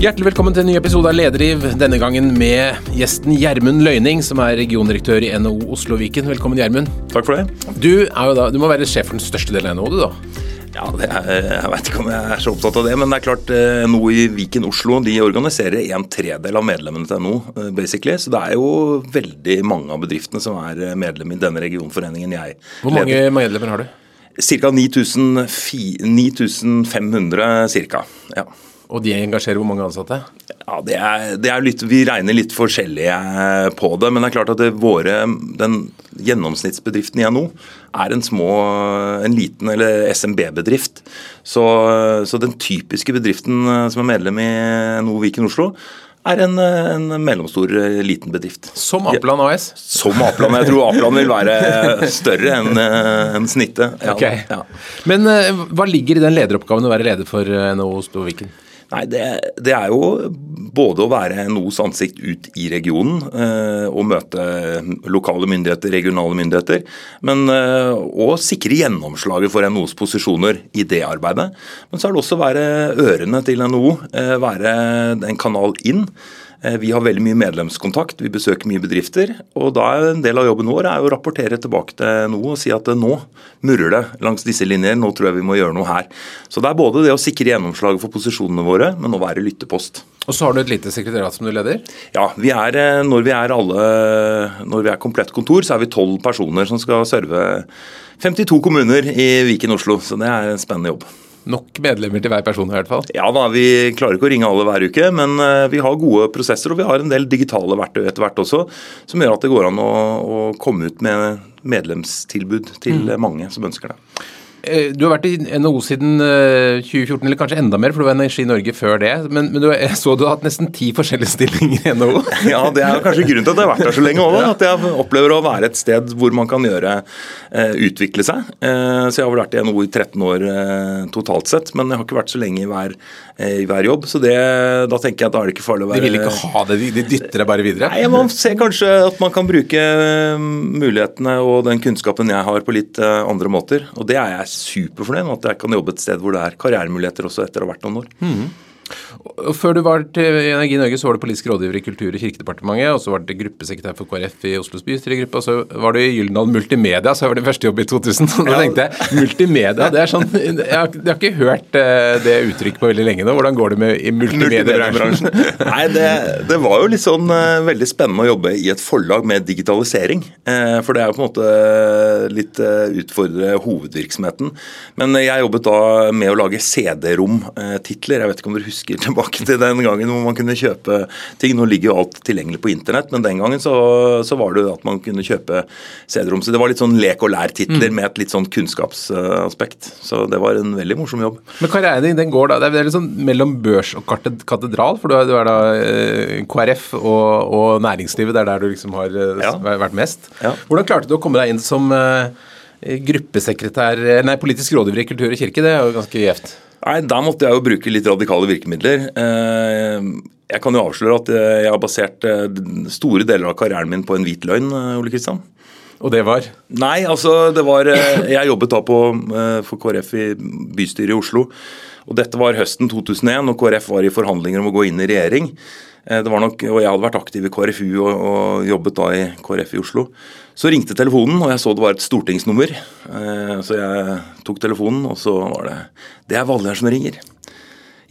Hjertelig velkommen til en ny episode av Lederliv. Denne gangen med gjesten Gjermund Løyning, som er regiondirektør i NHO Oslo Viken. Velkommen, Gjermund. Takk for det. Du, er jo da, du må være sjef for den største delen av NHO, du da? Ja, er, Jeg vet ikke om jeg er så opptatt av det, men det er klart eh, NHO i Viken Oslo de organiserer en tredel av medlemmene til NHO, eh, basically. Så det er jo veldig mange av bedriftene som er eh, medlem i denne regionforeningen jeg Hvor mange medlemmer har du? Ca. 9500 ca. Ja. Og de engasjerer hvor mange ansatte? Ja, det er, det er litt, Vi regner litt forskjellige på det. Men det er klart at det, våre, den gjennomsnittsbedriften i NHO er en små, en liten eller SMB-bedrift. Så, så, den typiske bedriften som er medlem i NHO Viken Oslo, er en, en, mellomstor liten bedrift. Som Apland AS? Som Apland. Jeg tror Apland vil være større enn en snittet. Ja, okay. ja. Men hva ligger i den lederoppgaven å være leder for NHO Oslo Viken? Nei, det, det, er jo både å være NOs ansikt ut i regionen eh, og møte lokale myndigheter, regionale myndigheter, men eh, sikre gjennomslaget for NOs posisjoner i det arbeidet. Men så er det også å være ørene til NHO, eh, være en kanal inn. Eh, vi har veldig mye medlemskontakt, vi besøker mye bedrifter. og da er En del av jobben vår er å rapportere tilbake til noe og si at eh, nå murrer det langs disse linjer, nå tror jeg vi må gjøre noe her. Så Det er både det å sikre gjennomslaget for posisjonene våre, men å være lyttepost. Og så har du et lite sekretariat som du leder? Ja, vi er, eh, når vi er alle, når vi er komplett kontor, så er vi tolv personer som skal serve 52 kommuner i Viken Oslo. Så det er en spennende jobb. Nok medlemmer til hver person i hvert fall? Ja da, vi klarer ikke å ringe alle hver uke, men eh, vi har gode prosesser. Og vi har en del digitale verktøy etter hvert også, som gjør at det går an å, å komme ut med medlemstilbud til mm. mange som ønsker det. Eh, du har vært i NHO siden 2014, eh, eller kanskje enda mer, for du var i Energi Norge før det. Men, men du, jeg så du har hatt nesten ti forskjellige stillinger i NHO? Ja, det er kanskje grunnen til at jeg har vært der så lenge òg. At jeg opplever å være et sted hvor man kan gjøre eh, utvikle seg. Så jeg har vel vært i NHO i 13 år totalt sett, men jeg har ikke vært så lenge i hver, i hver jobb. Så det, da tenker jeg at da er det ikke farlig å være De vil ikke ha det, de dytter deg bare videre? Nei, Man ser kanskje at man kan bruke mulighetene og den kunnskapen jeg har på litt andre måter. Og det er jeg superfornøyd med at jeg kan jobbe et sted hvor det er karrieremuligheter også etter å ha vært noen år. Mm. Før du var til Energi Norge, så var du politisk rådgiver i Kultur- og kirkedepartementet, og så var du gruppesekretær for KrF i Oslos bystyregruppe, og så var du i Gyldendal Multimedia, så var det første jobb i 2000. Og da tenkte jeg multimedia, det er sånn Jeg har, jeg har ikke hørt eh, det uttrykket på veldig lenge nå. Hvordan går det med i multimediebransjen? Nei, det, det, var jo litt sånn uh, veldig spennende å jobbe i et forlag med digitalisering. Uh, for det er jo på en måte litt utfordre hovedvirksomheten. Men jeg jobbet da med å lage CD-rom-titler. Jeg vet ikke om dere husker husker tilbake til den gangen hvor man kunne kjøpe ting. Nå ligger jo alt tilgjengelig på internett, men den gangen så, så var det at man kunne kjøpe CD-rom. Så det var litt sånn lek og lær-titler mm. med et litt sånn kunnskapsaspekt. Så det var en veldig morsom jobb. Men karrieren din den går da, det er litt sånn mellom børs og katedral, for du er, du er da eh, KrF og, og, næringslivet, det er der du liksom har eh, ja. vært mest. Ja. Hvordan klarte du å komme deg inn som eh, gruppesekretær, nei, politisk rådgiver i kultur og kirke? Det er jo ganske gjevt. Nei, Da måtte jeg jo bruke litt radikale virkemidler. Eh, jeg kan jo avsløre at jeg har basert eh, store deler av karrieren min på en hvit løgn, eh, Ole Kristian. Og det var? Nei, altså det var Jeg jobbet da på, for KrF i bystyret i Oslo. Og Dette var høsten 2001, og KrF var i forhandlinger om å gå inn i regjering. Det var nok, og Jeg hadde vært aktiv i KrFU og, og jobbet da i KrF i Oslo. Så ringte telefonen, og jeg så det var et stortingsnummer. Eh, så jeg tok telefonen, og så var det Det er Valgerd som ringer.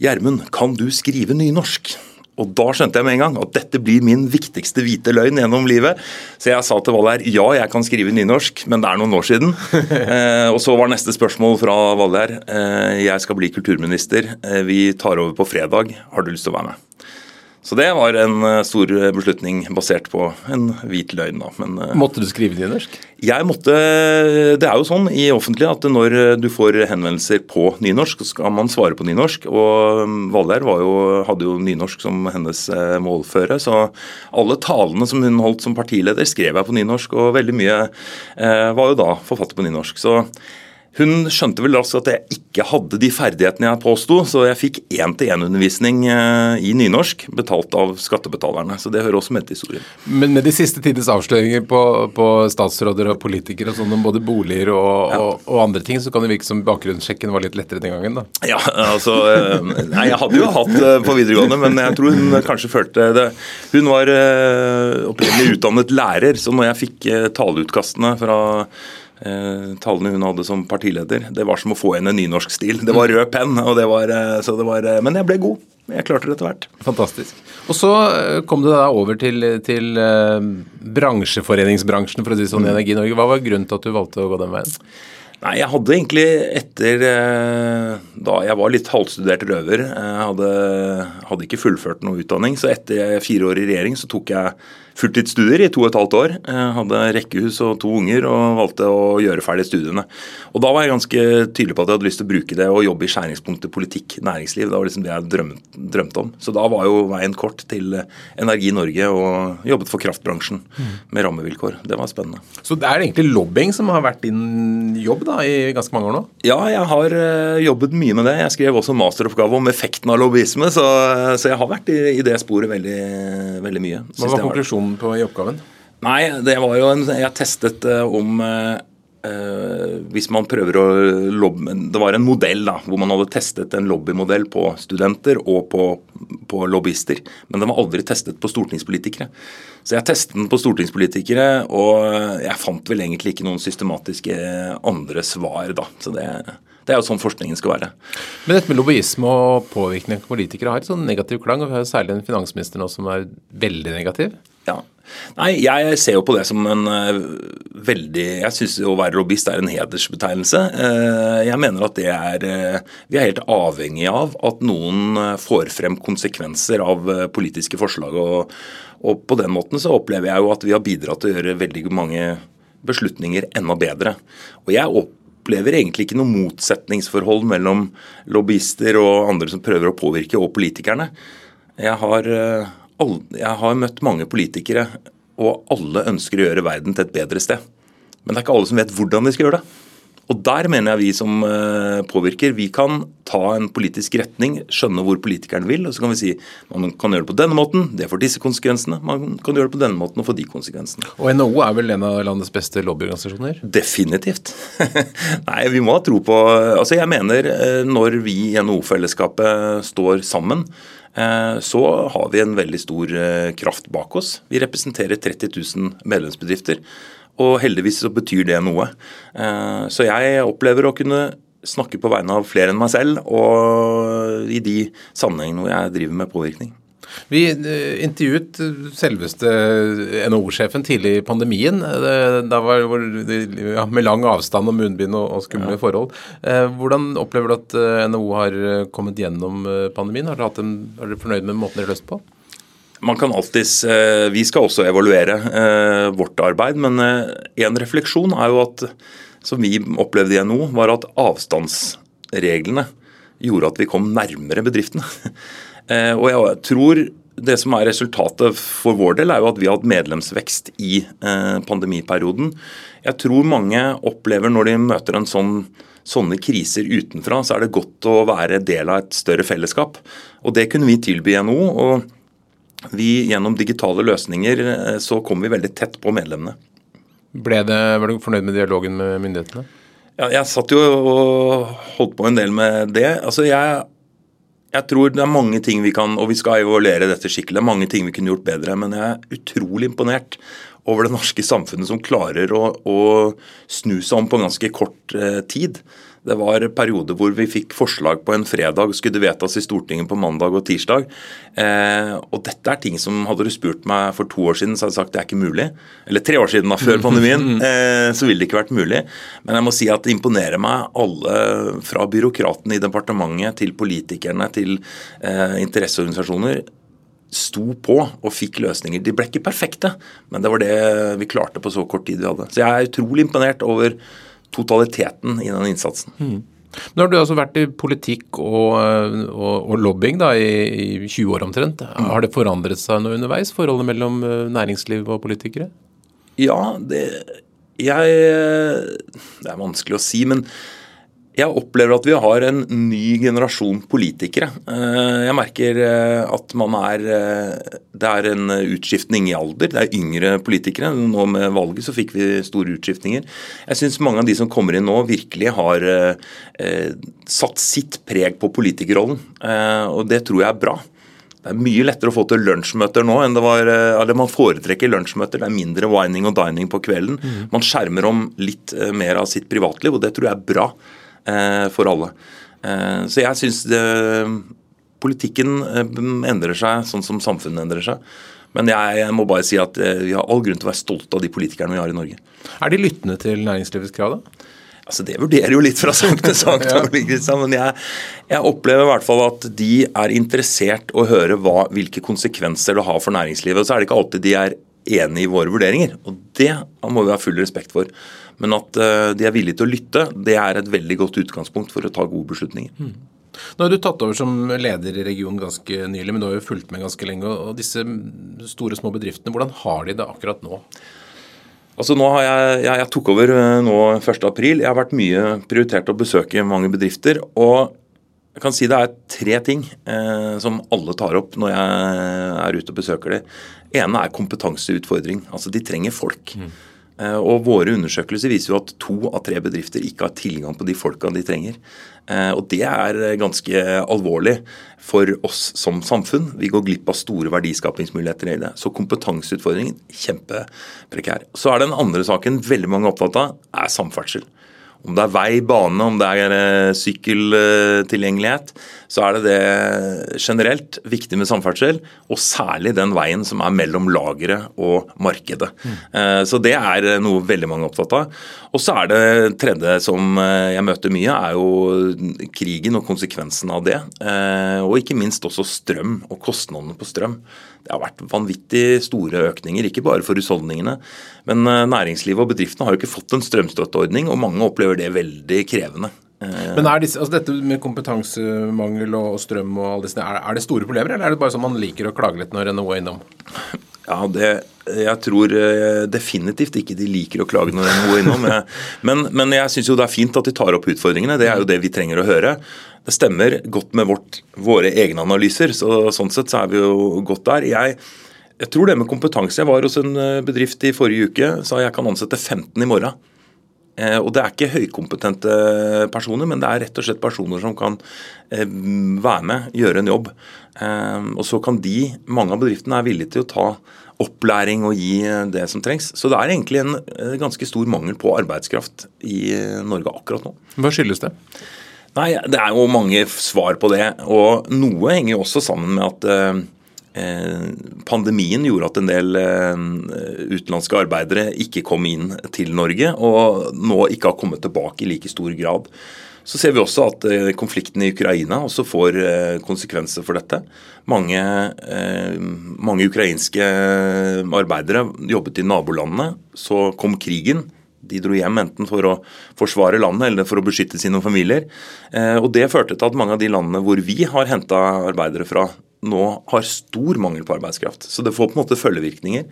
Gjermund, kan du skrive nynorsk? Og da skjønte jeg med en gang at dette blir min viktigste hvite løgn gjennom livet. Så jeg sa til Valgerd ja, jeg kan skrive nynorsk, men det er noen år siden. eh, og så var neste spørsmål fra Valgerd eh, jeg skal bli kulturminister, eh, vi tar over på fredag, har du lyst til å være med? Så det var en eh, stor beslutning basert på en hvit løgn. Da. Men, eh, måtte du skrive nynorsk? Jeg måtte, Det er jo sånn i offentlig at når du får henvendelser på nynorsk, så skal man svare på nynorsk. Og mm, Valgerd hadde jo nynorsk som hennes eh, målføre. Så alle talene som hun holdt som partileder, skrev jeg på nynorsk. Og veldig mye eh, var jo da forfattet på nynorsk. Så hun skjønte vel raskt at jeg ikke hadde de ferdighetene jeg påsto, så jeg fikk én-til-én-undervisning eh, i nynorsk, betalt av skattebetalerne. Så det hører også med til historien. Men med de siste tides avsløringer på, på statsråder og politikere og sånn om både boliger og, ja. og, og, andre ting, så kan det virke som bakgrunnssjekken var litt lettere den gangen, da? Ja, altså eh, Nei, jeg hadde jo hatt på videregående, men jeg tror hun kanskje følte det. Hun var eh, opprinnelig utdannet lærer, så når jeg fikk taleutkastene fra eh, tallene hun hadde som partileder. Det var som å få henne en nynorsk stil. Det var rød penn, og det var, eh, så det var eh, Men jeg ble god. Jeg klarte det etter hvert. Fantastisk. Og så eh, kom du da over til, til bransjeforeningsbransjen, for å si sånn, i Energi Norge. Hva var grunnen til at du valgte å gå den veien? Nei, jeg hadde egentlig etter da jeg var litt halvstudert røver, jeg hadde, hadde ikke fullført noe utdanning, så etter fire år i regjering så tok jeg fulltidsstudier i to og et halvt år. Jeg hadde rekkehus og to unger og valgte å gjøre ferdig studiene. Og Da var jeg ganske tydelig på at jeg hadde lyst til å bruke det og jobbe i skjæringspunktet politikk, næringsliv. Det var liksom det jeg drømte, drømte om. Så da var jo veien kort til Energi Norge og jobbet for kraftbransjen med rammevilkår. Det var spennende. Så det er egentlig lobbying som har vært din jobb da i ganske mange år nå? Ja, jeg har eh, jobbet mye med det. Jeg skrev også masteroppgave om effekten av lobbyisme, så, så jeg har vært i, i det sporet veldig, veldig mye. Hva var konklusjonen? På, i oppgaven? Nei, det var jo en Jeg testet uh, om uh, hvis man prøver å lobbe Det var en modell da, hvor man hadde testet en lobbymodell på studenter og på, på lobbyister. Men den var aldri testet på stortingspolitikere. Så jeg testet den på stortingspolitikere, og jeg fant vel egentlig ikke noen systematiske andre svar, da. Så det det er jo sånn forskningen skal være. Men dette med lobbyisme og påvirkning av politikere har et sånn negativ klang. og Vi har særlig en finansminister nå som er veldig negativ. Ja. Nei, jeg ser jo på det som en uh, veldig Jeg syns å være lobbyist er en hedersbetegnelse. Uh, jeg mener at det er uh, Vi er helt avhengig av at noen får frem konsekvenser av politiske forslag. Og, og, på den måten så opplever jeg jo at vi har bidratt til å gjøre veldig mange beslutninger enda bedre. Og jeg opplever egentlig ikke noe motsetningsforhold mellom lobbyister og andre som prøver å påvirke, og politikerne. Jeg har jeg har møtt mange politikere, og alle ønsker å gjøre verden til et bedre sted. Men det er ikke alle som vet hvordan de skal gjøre det. Og Der mener jeg vi som eh, påvirker, vi kan ta en politisk retning, skjønne hvor politikeren vil, og så kan vi si man kan gjøre det på denne måten, det får disse konsekvensene. Man kan gjøre det på denne måten og få de konsekvensene. Og NHO er vel en av landets beste lobbyorganisasjoner? Definitivt. Nei, vi må ha tro på Altså jeg mener eh, når vi i NHO-fellesskapet står sammen, Eh, så har vi en veldig stor kraft bak oss. Vi representerer 30 000 medlemsbedrifter, og heldigvis så betyr det noe. Eh, så jeg opplever å kunne snakke på vegne av flere enn meg selv, og i de sammenhengene hvor jeg driver med påvirkning. Vi eh, intervjuet selveste NHO-sjefen tidlig i pandemien. Eh, da var ja, med lang avstand og munnbind og, skumle ja. forhold. Hvordan opplever du at NHO har kommet gjennom pandemien? Har dere, en, er dere fornøyd med måten dere har løst på? Man kan alltids, Vi skal også evaluere vårt arbeid, men en refleksjon er jo at som vi opplevde i NHO, var at avstandsreglene gjorde at vi kom nærmere bedriftene. Eh, og jeg tror det som er resultatet for vår del, er jo at vi har hatt medlemsvekst i eh, pandemiperioden. Jeg tror mange opplever når de møter en sånn, sånne kriser utenfra, så er det godt å være del av et større fellesskap. Og det kunne vi tilby NHO. og vi, Gjennom digitale løsninger eh, så kom vi veldig tett på medlemmene. Ble det, var du fornøyd med dialogen med myndighetene? Ja, jeg satt jo og holdt på en del med det. Altså, jeg jeg tror det er mange ting vi kan, og vi skal evaluere dette skikkelig, det er mange ting vi kunne gjort bedre. Men jeg er utrolig imponert over det norske samfunnet som klarer å, å snu seg om på ganske kort eh, tid. Det var perioder hvor vi fikk forslag på en fredag, skulle det vedtas i Stortinget på mandag og tirsdag. Eh, og dette er ting som hadde du spurt meg for to år siden, så hadde jeg sagt det er ikke mulig. Eller tre år siden, da, før pandemien. Eh, så ville det ikke vært mulig. Men jeg må si at det imponerer meg alle, fra byråkratene i departementet til politikerne til eh, interesseorganisasjoner sto på og fikk løsninger. De ble ikke perfekte, men det var det vi klarte på så kort tid vi hadde. Så jeg er utrolig imponert over totaliteten i den innsatsen. Mm. Nå har du altså vært i politikk og, og, og lobbying da, i, i, 20 år omtrent. Mm. Har det forandret seg noe underveis, forholdet mellom eh, næringsliv og politikere? Ja, det, jeg, det er vanskelig å si. Men Jeg opplever at vi har en ny generasjon politikere. Eh, jeg merker eh, at man er eh, Det er en utskiftning i alder. Det er yngre politikere. Nå med valget så fikk vi store utskiftninger. Jeg syns mange av de som kommer inn nå, virkelig har satt sitt preg på politikerrollen. Og det tror jeg er bra. Det er mye lettere å få til lunsjmøter nå enn det var eller Man foretrekker lunsjmøter. Det er mindre wining og dining på kvelden. Mm. Man skjermer om litt mer av sitt privatliv, og det tror jeg er bra. Eh, for alle. Eh, så jeg syns politikken eh, endrer seg sånn som samfunnet endrer seg. Men jeg, må bare si at vi har all grunn til å være stolte av de politikerne vi har i Norge. Er de lyttende til næringslivets krav, da? Altså Det vurderer jo litt fra sak til sak. Men jeg, jeg, opplever i hvert fall at de er interessert å høre hva, hvilke konsekvenser det har for næringslivet. Og så er det ikke alltid de er enig i våre vurderinger. Og det må vi ha full respekt for. Men at uh, de er villige til å lytte, det er et veldig godt utgangspunkt for å ta gode beslutninger. Mm. Nå har du tatt over som leder i regionen ganske nylig, men du har jo fulgt med ganske lenge. og Disse store, små bedriftene, hvordan har de det akkurat nå? Altså nå har jeg, jeg, jeg tok over eh, nå 1.4. Jeg har vært mye prioritert å besøke mange bedrifter. og jeg kan si Det er tre ting eh, som alle tar opp når jeg er ute og besøker dem ene er kompetanseutfordring. Altså De trenger folk. Mm. Eh, og Våre undersøkelser viser jo at to av tre bedrifter ikke har tilgang på de folka de trenger. Eh, og Det er ganske alvorlig for oss som samfunn. Vi går glipp av store verdiskapingsmuligheter i det. Så kompetanseutfordringen kjempeprekær. Så er den andre saken veldig mange er opptatt av, er samferdsel. Om det er vei, bane, om det er eh, sykkeltilgjengelighet, så er det det generelt viktig med samferdsel, og særlig den veien som er mellom lageret og markedet. Mm. Så det er noe veldig mange er opptatt av. Og så er det tredje som eh, jeg møter mye, er jo krigen og konsekvensen av det. Og ikke minst også strøm og kostnadene på strøm. Det har vært vanvittig store økninger, ikke bare for husholdningene. Men eh, næringslivet og bedriftene har jo ikke fått en strømstøtteordning, og mange opplever det veldig krevende. Eh, Men er disse, altså dette med kompetansemangel og strøm og alle disse, er, er det store problemer, eller er det bare sånn man liker å klage litt når NHO er innom? Ja, det, jeg tror eh, definitivt ikke de liker å klage når NHO er innom. Men, men jeg syns jo det er fint at de tar opp utfordringene. Det er jo det vi trenger å høre. Det stemmer godt med vårt, våre egne analyser, så sånn sett så er vi jo godt der. Jeg, jeg tror det med kompetanse Jeg var hos en eh, bedrift i forrige uke sa jeg kan ansette 15 i morgen. Eh, og Det er ikke høykompetente personer, men det er rett og slett personer som kan eh, være med, gjøre en jobb. Eh, og så kan de, mange av bedriftene er villige til å ta opplæring og gi det som trengs. Så det er egentlig en ganske stor mangel på arbeidskraft i Norge akkurat nå. Hva skyldes det? Nei, Det er jo mange svar på det. Og noe henger jo også sammen med at Eh, pandemien gjorde at en del eh, utenlandske arbeidere ikke kom inn til Norge, og nå ikke har kommet tilbake i like stor grad. Så ser vi også at eh, konflikten i Ukraina også får konsekvenser for dette. Mange, mange ukrainske arbeidere jobbet i nabolandene. Så kom krigen. De dro hjem enten for å forsvare landet eller for å beskytte sine familier. Og Det førte til at mange av de landene hvor vi har henta arbeidere fra, nå har stor mangel på arbeidskraft. Så det får på en måte følgevirkninger,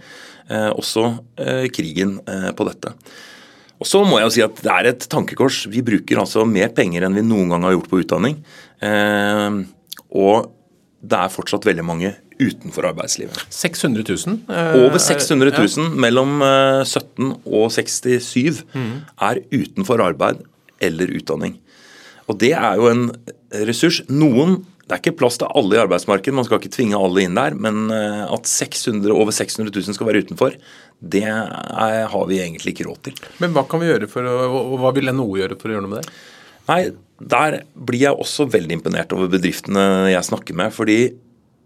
eh, også eh, krigen eh, på dette. Og så må jeg jo si at Det er et tankekors. Vi bruker altså mer penger enn vi noen gang har gjort på utdanning. Eh, og det er fortsatt veldig mange utenfor arbeidslivet. 600 000? Eh, Over 600 000 ja. mellom 17 og 67 mm. er utenfor arbeid eller utdanning. Og Det er jo en ressurs. Noen det er ikke plass til alle i arbeidsmarkedet, man skal ikke tvinge alle inn der. Men eh, at 600, over 600 000 skal være utenfor, det er, har vi egentlig ikke råd til. Men hva kan vi gjøre for å, og hva vil NHO gjøre for å gjøre noe med det? Nei, Der blir jeg også veldig imponert over bedriftene jeg snakker med. fordi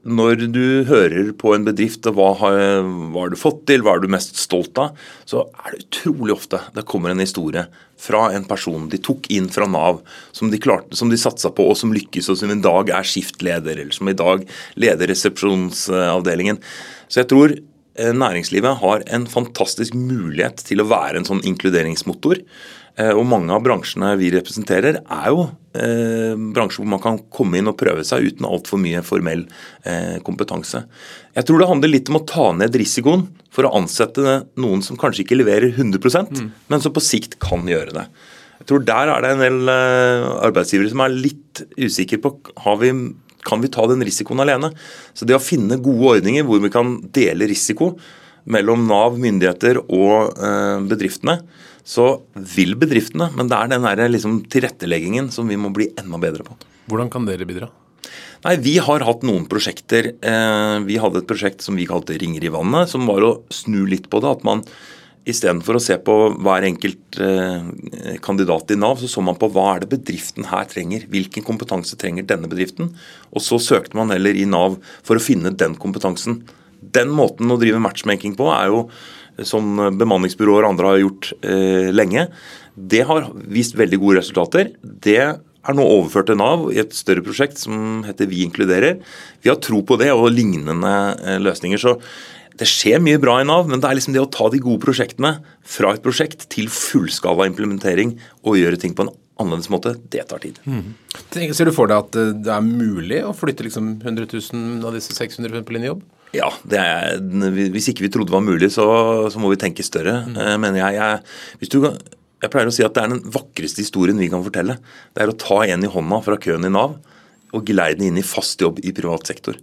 når du hører på en bedrift og hva har, hva har du fått til, hva er du mest stolt av, så er det utrolig ofte det kommer en historie fra en person de tok inn fra Nav, som de, klarte, som de satsa på og som lykkes, og som i dag er skiftleder, eller som i dag leder resepsjonsavdelingen. Så jeg tror eh, næringslivet har en fantastisk mulighet til å være en sånn inkluderingsmotor. Eh, og mange av bransjene vi representerer, er jo eh, bransjer hvor man kan komme inn og prøve seg uten altfor mye formell eh, kompetanse. Jeg tror det handler litt om å ta ned risikoen for å ansette noen som kanskje ikke leverer 100 mm. men som på sikt kan gjøre det. Jeg tror der er det en del eh, arbeidsgivere som er litt usikre på har vi, kan vi ta den risikoen alene. Så det å finne gode ordninger hvor vi kan dele risiko mellom Nav, myndigheter og eh, bedriftene, så vil bedriftene, men det er den der, liksom, tilretteleggingen som vi må bli enda bedre på. Hvordan kan dere bidra? Nei, Vi har hatt noen prosjekter. Eh, vi hadde et prosjekt som vi kalte Ringer i vannet, som var å snu litt på det. At man istedenfor å se på hver enkelt eh, kandidat i Nav, så så man på hva er det bedriften her trenger. Hvilken kompetanse trenger denne bedriften? Og så søkte man heller i Nav for å finne den kompetansen. Den måten å drive matchmaking på er jo som bemanningsbyråer og andre har gjort eh, lenge. Det har vist veldig gode resultater. Det er nå overført til Nav i et større prosjekt som heter Vi inkluderer. Vi har tro på det og lignende eh, løsninger. så det skjer mye bra i Nav, men det er liksom det å ta de gode prosjektene fra et prosjekt til fullskala implementering og gjøre ting på en annerledes måte, det tar tid. Mm. Ser du for deg at eh, det er mulig å flytte liksom 100 000 av disse 600 på linjejobb? Ja, er, hvis ikke vi trodde det var mulig, så, så må vi tenke større. Mm. Eh, men jeg, jeg, hvis du, jeg pleier å si at det er den vakreste historien vi kan fortelle. Det er å ta en i hånda fra køen i Nav og geleide inn i fast jobb i privat sektor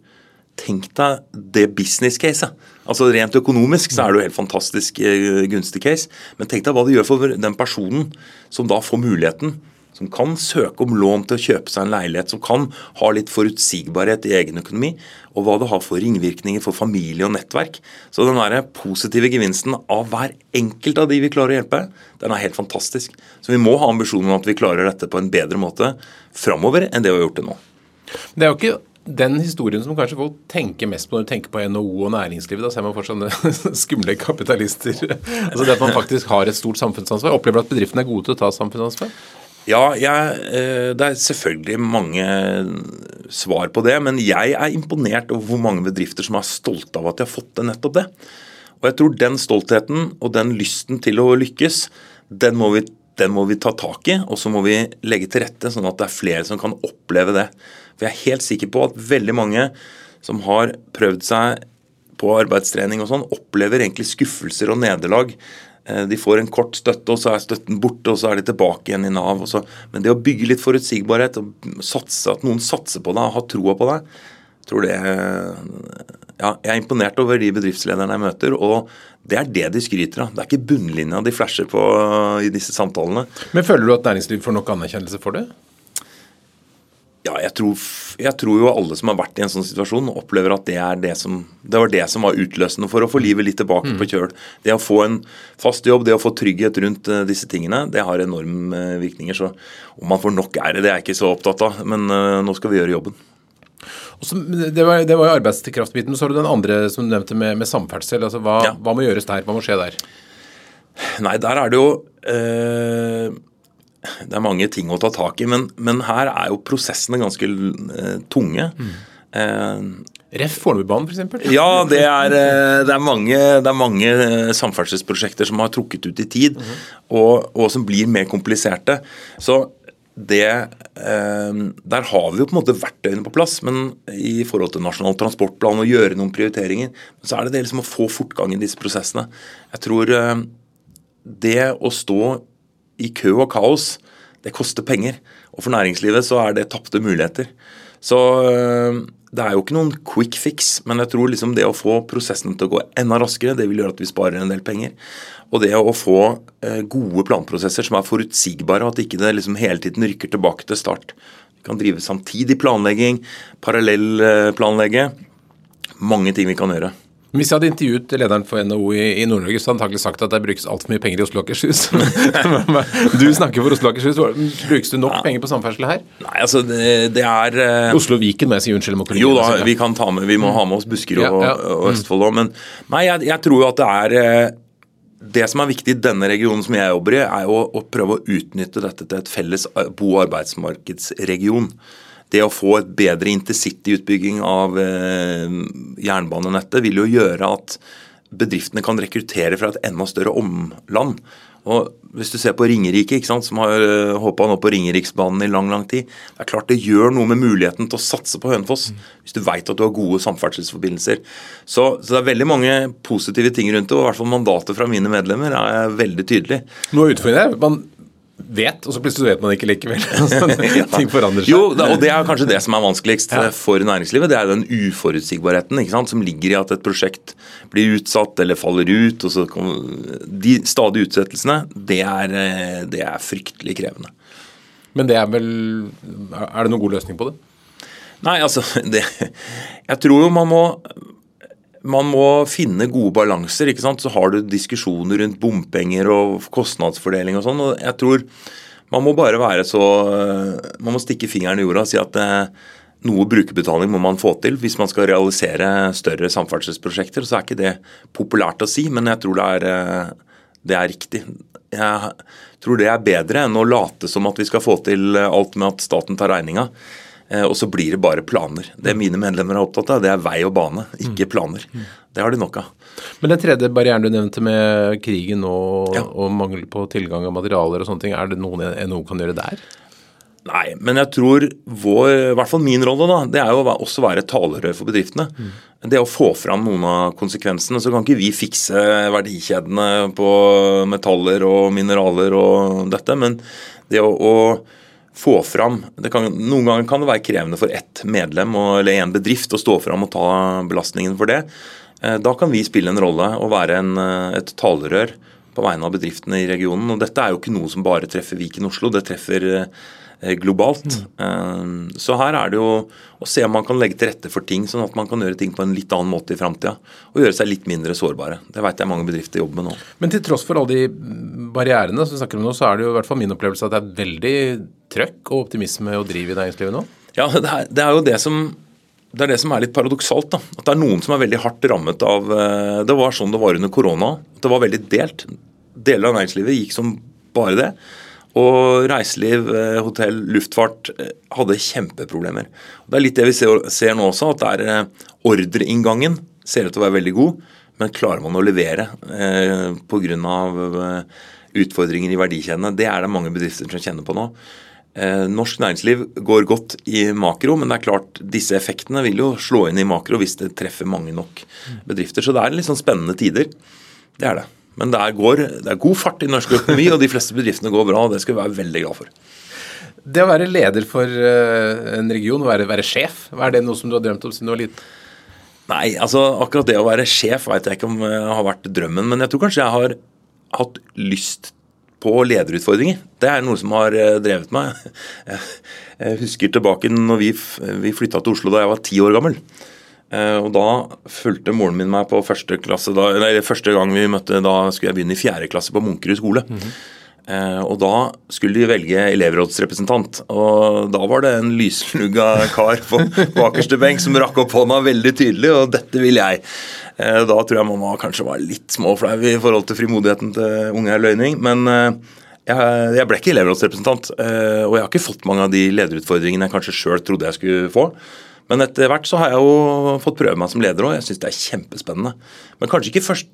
tenk deg det business-caset. Altså Rent økonomisk så er det jo helt fantastisk eh, gunstig case, men tenk deg hva det gjør for den personen som da får muligheten, som kan søke om lån til å kjøpe seg en leilighet, som kan ha litt forutsigbarhet i egen økonomi, og hva det har for ringvirkninger for familie og nettverk. Så den der positive gevinsten av hver enkelt av de vi klarer å hjelpe, den er helt fantastisk. Så vi må ha ambisjonen om at vi klarer dette på en bedre måte framover enn det vi har gjort det nå. Det er jo ikke den historien som kanskje folk tenker mest på når de tenker på NHO og næringslivet, da ser man for sånne skumle kapitalister. altså det at man faktisk har et stort samfunnsansvar. Opplever du at bedriftene er gode til å ta samfunnsansvar? Ja, jeg, eh, det er selvfølgelig mange svar på det. Men jeg er imponert over hvor mange bedrifter som er stolte av at de har fått til nettopp det. Og jeg tror den stoltheten og den lysten til å lykkes, den må vi, den må vi ta tak i. Og så må vi legge til rette sånn at det er flere som kan oppleve det. For jeg er helt sikker på at veldig mange som har prøvd seg på arbeidstrening og sånn, opplever egentlig skuffelser og nederlag. Eh, de får en kort støtte, og så er støtten borte, og så er de tilbake igjen i Nav. Men det å bygge litt forutsigbarhet, og satse, at noen satser på deg og har troa på deg, tror det ja, Jeg er imponert over de bedriftslederne jeg møter, og det er det de skryter av. Det er ikke bunnlinja de flasher på i disse samtalene. Men Føler du at næringsliv får nok anerkjennelse for det? Ja, jeg tror, jeg tror, jo alle som har vært i en sånn situasjon, opplever at det, det, som, det var det som var utløsende for å få livet litt tilbake mm. på kjøl. Det å få en fast jobb, det å få trygghet rundt uh, disse tingene, det har enorme uh, virkninger. Så om man får nok ære, det er jeg ikke så opptatt av. Men uh, nå skal vi gjøre jobben. Også, det, var, det var jo arbeidskraftbiten. Så har du den andre som du nevnte med, med samferdsel. Altså, hva, ja. hva, må gjøres der? Hva må skje der? Nei, der er det jo det er mange ting å ta tak i, men, men her er jo prosessene ganske uh, tunge. Mm. Uh, Ref. Fornebubanen f.eks.? Ja, det er, uh, det er, mange, det er mange samferdselsprosjekter som har trukket ut i tid, mm. og, og, som blir mer kompliserte. Så det, Der har vi jo på en måte verktøyene på plass, men i forhold til Nasjonal transportplan og gjøre noen prioriteringer, så er det det liksom å få fortgang i disse prosessene. Jeg tror det å stå i kø og kaos, det koster penger. Og for næringslivet så er det tapte muligheter. Så øh, det er jo ikke noen quick fix, men jeg tror liksom det å få prosessen til å gå enda raskere, det vil gjøre at vi sparer en del penger. Og det å få øh, gode planprosesser som er forutsigbare, og at ikke det liksom hele tiden rykker tilbake til start. Vi kan drive samtidig planlegging, parallellplanlegge. Mange ting vi kan gjøre. Hvis jeg hadde intervjuet lederen for NHO i, i Nord-Norge, så hadde han antakelig sagt at det brukes altfor mye penger i Oslo og Akershus. du snakker for Oslo og Akershus. Brukes det nok ja. penger på samferdsel her? Nei, altså det, det er uh... Oslo og Viken må jeg si unnskyld. Må jo da, vi kan ta med, vi må ha med oss Buskerud ja, ja. og, og, Østfold òg. Men nei, jeg, jeg, tror jo at det er uh, det som er viktig i denne regionen som jeg jobber i, er jo å prøve å utnytte dette til et felles bo- og arbeidsmarkedsregion det å få et bedre intercity-utbygging av eh, jernbanenettet vil jo gjøre at bedriftene kan rekruttere fra et enda større omland. Og Hvis du ser på Ringerike, ikke sant, som har uh, eh, nå på Ringeriksbanen i lang lang tid. Det er klart det gjør noe med muligheten til å satse på Hønefoss, mm. hvis du veit at du har gode samferdselsforbindelser. Så, så, det er veldig mange positive ting rundt det, og i hvert fall mandatet fra mine medlemmer er veldig tydelig. Nå utfordrer jeg. Man vet, og så plutselig vet man ikke likevel. Ting forandrer seg. Jo, og det er kanskje det som er vanskeligst ja. for næringslivet. Det er den uforutsigbarheten ikke sant? som ligger i at et prosjekt blir utsatt eller faller ut. og så De stadige utsettelsene, det er, eh, det er fryktelig krevende. Men det er vel Er det noen god løsning på det? Nei, altså det, Jeg tror jo man må man må finne gode balanser. ikke sant? Så har du diskusjoner rundt bompenger og kostnadsfordeling og sånn. og jeg tror Man må bare være så Man må stikke fingeren i jorda og si at eh, noe brukerbetaling må man få til hvis man skal realisere større samferdselsprosjekter. Så er ikke det populært å si, men jeg tror det er, eh, det er riktig. Jeg tror det er bedre enn å late som at vi skal få til alt med at staten tar regninga. Eh, og så blir det bare planer. Det mine medlemmer er opptatt av, det er vei og bane, ikke mm. planer. Det har de nok av. Men den tredje barrieren du nevnte med krigen og, ja. og mangel på tilgang av materialer og sånne ting, er det noe NHO kan gjøre der? Nei, men jeg tror vår, i hvert fall min rolle, da, det er jo også å være talerør for bedriftene. Mm. Det å få fram noen av konsekvensene. Så kan ikke vi fikse verdikjedene på metaller og mineraler og dette, men det å, å få fram kan, Noen ganger kan det være krevende for ett medlem eller en bedrift å stå fram og ta belastningen for det. Eh, da kan vi spille en rolle og være en, eh, et talerør på vegne av bedriftene i regionen. Og dette er jo ikke noe som bare treffer Viken Oslo, det treffer eh, globalt. Mm. Så her er det jo å se om man kan legge til rette for ting, sånn at man kan gjøre ting på en litt annen måte i framtida. Og gjøre seg litt mindre sårbare. Det vet jeg mange bedrifter jobber med nå. Men til tross for alle de barrierene som vi snakker om nå, så er det jo i hvert fall min opplevelse at det er veldig trøkk og optimisme og driv i næringslivet nå? Ja, det er, det er jo det som det er det som er litt paradoksalt. da, At det er noen som er veldig hardt rammet av eh, Det var sånn det var under korona. Det var veldig delt. Deler av næringslivet gikk som bare det. Og reiseliv, eh, hotell, luftfart eh, hadde kjempeproblemer. Det er litt det vi ser, nå også, at det er ordreinngangen ser ut til å være veldig god. Men klarer man å levere eh, pga. Eh, utfordringer i verdikjedene. Det er det mange bedrifter som kjenner på nå. Eh, norsk næringsliv går godt i makro, men det er klart disse effektene vil jo slå inn i makro hvis det treffer mange nok bedrifter. Så det er litt sånn spennende tider. Det er det. Men det er, går, det er god fart i norsk økonomi, og de fleste bedriftene går bra. og Det skal vi være veldig glad for. Det å være leder for eh, en region, være, være sjef, er det noe som du har drømt om siden du var liten? Nei, altså akkurat det å være sjef vet jeg ikke om har vært drømmen. Men jeg tror kanskje jeg har hatt lyst på lederutfordringer. Det er noe som har eh, drevet meg. Jeg husker tilbake når vi, vi flytta til Oslo da jeg var ti år gammel. Eh, og Da fulgte moren min meg på første klasse, da, nei, første gang vi møtte, da skulle jeg begynne i fjerde klasse på Munkerud skole. Mm -hmm. Og Da skulle de velge elevrådsrepresentant. og Da var det en lyslugga kar på bakerste benk som rakk opp hånda veldig tydelig, og dette vil jeg. Eh, da tror jeg mamma kanskje var litt småflau i forhold til frimodigheten til unge Løyning. Men jeg, ble ikke elevrådsrepresentant, og jeg har ikke fått mange av de lederutfordringene jeg kanskje sjøl trodde jeg skulle få. Men etter hvert så har jeg jo fått prøve meg som leder òg. Jeg syns det er kjempespennende. Men kanskje ikke først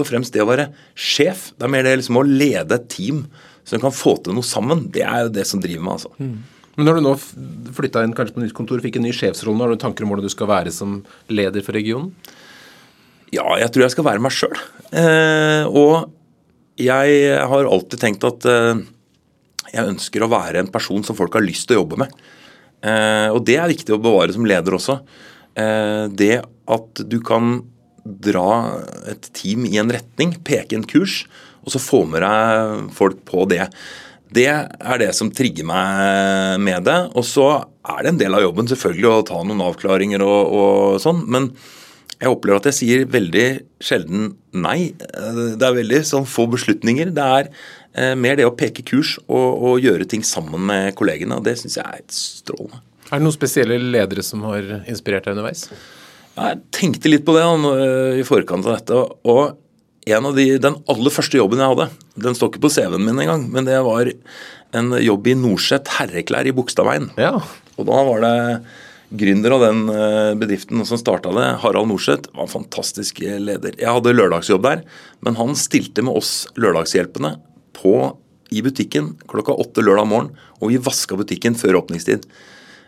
og fremst det å være sjef. Det er mer det liksom å lede et team som kan få til noe sammen. Det er jo det som driver meg, altså. Mm. Men når du nå flytta inn kanskje på nytt kontor, fikk en ny sjefsrolle, har du tanker om hvordan du skal være som leder for regionen? Ja, jeg tror jeg skal være meg sjøl. Eh, og jeg har alltid tenkt at eh, jeg ønsker å være en person som folk har lyst til å jobbe med. Eh, og det er viktig å bevare som leder også. Eh, det at du kan dra et team i en retning, peke en kurs, og så få med deg folk på det. Det er det som trigger meg med det. Og så er det en del av jobben selvfølgelig å ta noen avklaringer og, og sånn, men jeg opplever at jeg sier veldig sjelden nei. Det er veldig sånn få beslutninger. Det er eh, mer det å peke kurs og, og, gjøre ting sammen med kollegene. og Det syns jeg er strålende. Er det noen spesielle ledere som har inspirert deg underveis? Jeg tenkte litt på det uh, i forkant av dette. og en av de, Den aller første jobben jeg hadde, den står ikke på CV-en min engang, men det var en jobb i Norset herreklær i Bogstadveien. Ja. Og da var det gründer av den eh, bedriften som starta det, Harald Norseth, var en fantastisk leder. Jeg hadde lørdagsjobb der, men han stilte med oss lørdagshjelpene på, i butikken klokka åtte lørdag morgen, og vi vaska butikken før åpningstid.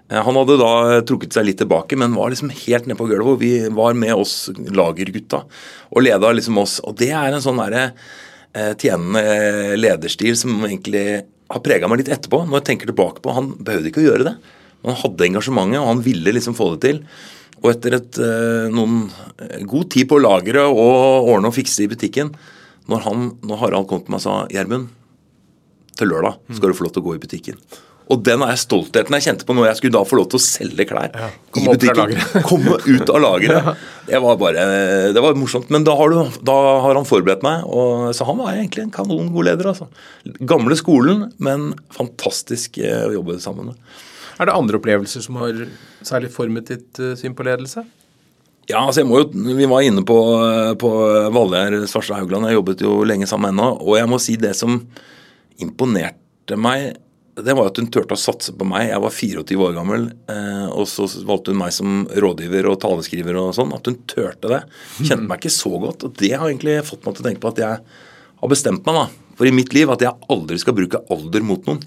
Eh, han hadde da trukket seg litt tilbake, men var liksom helt nede på gulvet. og Vi var med oss lagergutta og leda liksom oss. Og det er en sånn derre eh, tjenende lederstil som egentlig har prega meg litt etterpå, når jeg tenker tilbake på Han behøvde ikke å gjøre det. Han hadde engasjementet, og han ville liksom få det til. Og etter et, eh, noen eh, god tid på lageret og ordne og fikse i butikken, når, han, når Harald kom til meg og sa Gjermund, til lørdag skal du få lov til å gå i butikken. Og den er stoltheten jeg kjente på når jeg skulle da få lov til å selge klær Ja, i butikken. Komme ut av lageret. Det var bare, det var morsomt. Men da har, du, da har han forberedt meg, og, så han var egentlig en kanon god leder. altså. Gamle skolen, men fantastisk eh, å jobbe sammen med. Er det andre opplevelser som har særlig formet ditt eh, syn på ledelse? Ja, altså jeg må jo, Vi var inne på, på Valgerd Svarstad Haugland. Jeg jobbet jo lenge sammen med henne. Og jeg må si det som imponerte meg, det var at hun turte å satse på meg. Jeg var 24 år gammel, eh, og så valgte hun meg som rådgiver og taleskriver og sånn. At hun turte det. Kjente meg ikke så godt. Og det har egentlig fått meg til å tenke på at jeg har bestemt meg da, for i mitt liv at jeg aldri skal bruke alder mot noen.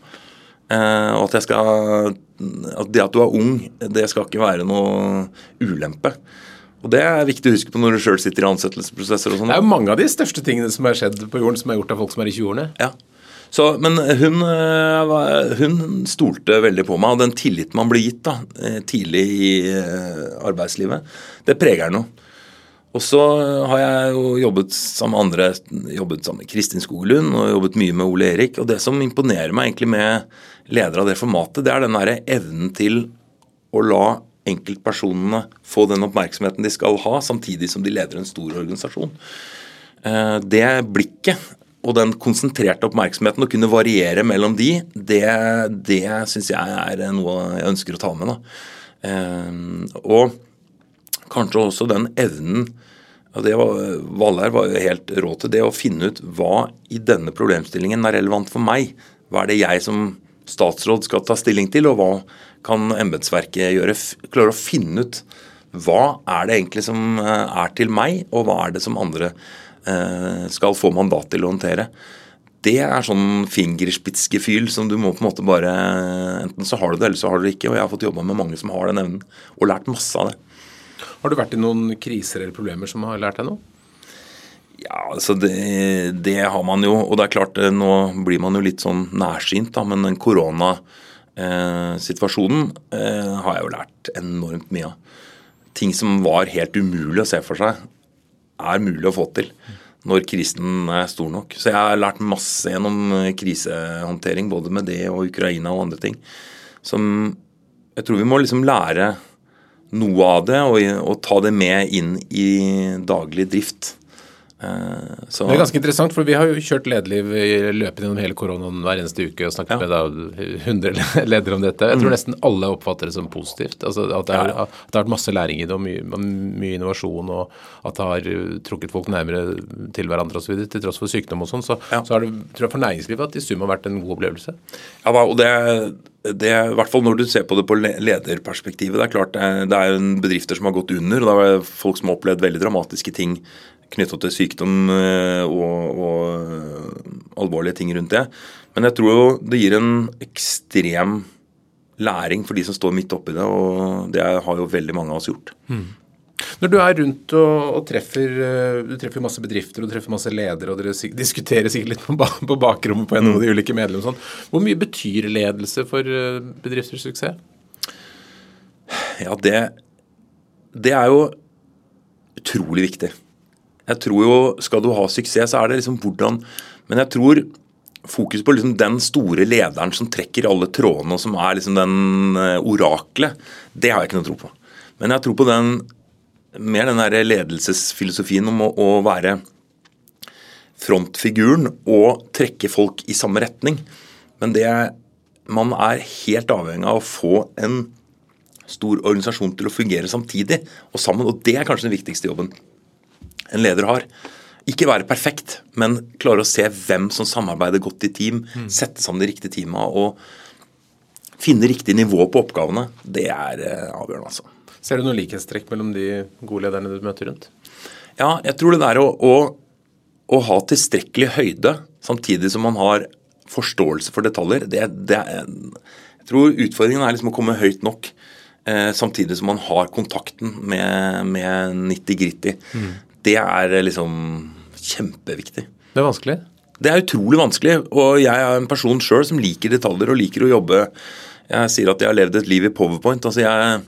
Eh, og at jeg skal at det at du er ung, det skal ikke være noe ulempe. Og Det er viktig å huske på når du sjøl sitter i ansettelsesprosesser. og sånt. Det er jo mange av de største tingene som har skjedd på jorden, som er gjort av folk som er i 20-årene. Ja. Så, men hun, eh, hun stolte veldig på meg, og den tilliten man blir gitt da, eh, tidlig i eh, arbeidslivet, det preger noe. Og så har jeg jo jobbet sammen med andre, jobbet sammen med Kristin Skoglund og jobbet mye med Ole Erik. Og det som imponerer meg egentlig med ledere av det formatet, det er den derre evnen til å la enkeltpersonene få den oppmerksomheten de skal ha, samtidig som de leder en stor organisasjon. Eh, Det blikket og den konsentrerte oppmerksomheten, å kunne variere mellom de, det, det syns jeg er noe jeg ønsker å ta med. Da. Eh, Og kanskje også den evnen og det var, Valgerd var jo helt rå til det å finne ut hva i denne problemstillingen er relevant for meg. Hva er det jeg som statsråd skal ta stilling til, og hva kan embetsverket? Klare å finne ut hva er det egentlig som eh, er til meg, og hva er det som andre eh, skal få mandat til å håndtere. Det er sånn fingerspitzgefühl som du må på en måte bare Enten så har du det, eller så har du det ikke. Og jeg har fått jobba med mange som har den evnen, og lært masse av det. Har du vært i noen kriser eller problemer som har lært deg noe? Ja, altså det, det har man jo. Og det er klart, eh, nå blir man jo litt sånn nærsynt, da, men den koronasituasjonen eh, har jeg jo lært enormt mye av. Ting som var helt umulig å se for seg, er mulig å få til når krisen er stor nok. Så jeg har lært masse gjennom eh, krisehåndtering, både med det og Ukraina og andre ting. Som jeg tror vi må liksom lære noe av det og, og ta det med inn i daglig drift. Eh, Så, Det er ganske interessant, for vi har jo kjørt lederliv i løpet gjennom hele koronaen hver eneste uke og snakket Ja. med da 100 ledere om dette. Jeg tror nesten alle oppfatter det som positivt. Altså at, det er, at det har vært masse læring i det, og mye, mye innovasjon, og at det har uh, trukket folk nærmere til hverandre osv. Til tross for sykdom og sånn. Så, Ja. så har det tror jeg for næringslivet at i sum har vært en god opplevelse. Ja, og det, det, I hvert fall når du ser på det på lederperspektivet. Det er klart det er, er jo bedrifter som har gått under. og Det er folk som har opplevd veldig dramatiske ting knytta til sykdom eh, og, og eh, alvorlige ting rundt det. Men jeg tror jo det gir en ekstrem læring for de som står midt oppi det, og det har jo veldig mange av oss gjort. Når du er rundt og, og treffer uh, du treffer masse bedrifter og du treffer masse ledere, og dere diskuterer sikkert litt på, på bakrommet på en av de ulike medlemmene, sånn, hvor mye betyr ledelse for bedrifters suksess? Ja, det, det er jo utrolig viktig. Jeg tror jo, Skal du ha suksess, så er det liksom hvordan Men jeg tror fokus på liksom den store lederen som trekker alle trådene, og som er liksom den eh, oraklet, det har jeg ikke noe tro på. Men jeg tror på den mer den der ledelsesfilosofien om å, å være frontfiguren og trekke folk i samme retning. Men det man er helt avhengig av å få en stor organisasjon til å fungere samtidig og sammen. Og det er kanskje den viktigste jobben en leder har. Ikke være perfekt, men klare å se hvem som samarbeider godt i team. Sette sammen de riktige teama og finne riktig nivå på oppgavene. Det er eh, avgjørende, altså. Ser du noen likhetstrekk mellom de gode lederne du møter rundt? Ja, jeg tror det der å, å, å ha tilstrekkelig høyde samtidig som man har forståelse for detaljer, det, det er Jeg tror utfordringen er liksom å komme høyt nok. Eh, samtidig som man har kontakten med, med 90-gritty. Det er eh, liksom kjempeviktig. Det er vanskelig. Det er utrolig vanskelig, og jeg er en person sjøl som liker detaljer og liker å jobbe Jeg sier at jeg har levd et liv i powerpoint. altså jeg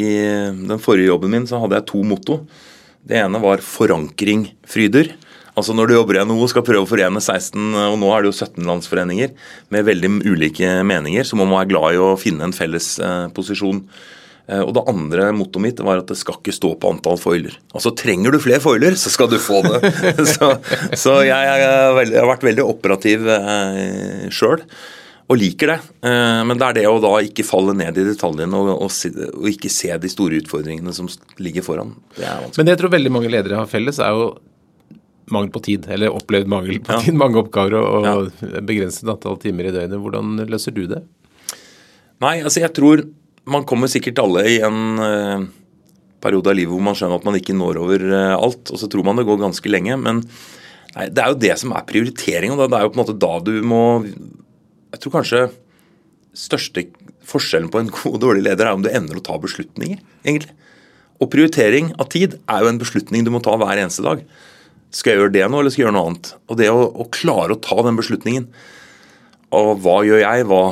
I den forrige jobben min så hadde jeg to motto. Det ene var 'forankring fryder'. Altså Når du jobber i NHO og skal prøve å forene 16, og nå er det jo 17 landsforeninger med veldig ulike meninger, så må man være glad i å finne en felles eh, posisjon. Eh, og Det andre mottoet mitt var at det skal ikke stå på antall foiler. Altså Trenger du flere foiler, så skal du få det. så, så jeg, veldig, jeg, har vært veldig operativ eh, sjøl og liker det. Eh, men det er det å da ikke falle ned i detaljene og, og, og, ikke se de store utfordringene som ligger foran. Det er vanskelig. Men det jeg tror veldig mange ledere har felles, er jo mangel på tid. Eller opplevd mangel på ja. tid. Mange oppgaver og, og ja. begrenset antall timer i døgnet. Hvordan løser du det? Nei, altså jeg tror man kommer sikkert alle i en uh, periode av livet hvor man skjønner at man ikke når over uh, alt. Og så tror man det går ganske lenge. Men nei, det er jo det som er prioritering. og Det er jo på en måte da du må Jeg tror kanskje største forskjellen på en god og dårlig leder er om du evner å ta beslutninger, egentlig. Og prioritering av tid er jo en beslutning du må ta hver eneste dag. Skal jeg gjøre det nå, eller skal jeg gjøre noe annet? Og det å, å klare å ta den beslutningen. Og hva gjør jeg? Hva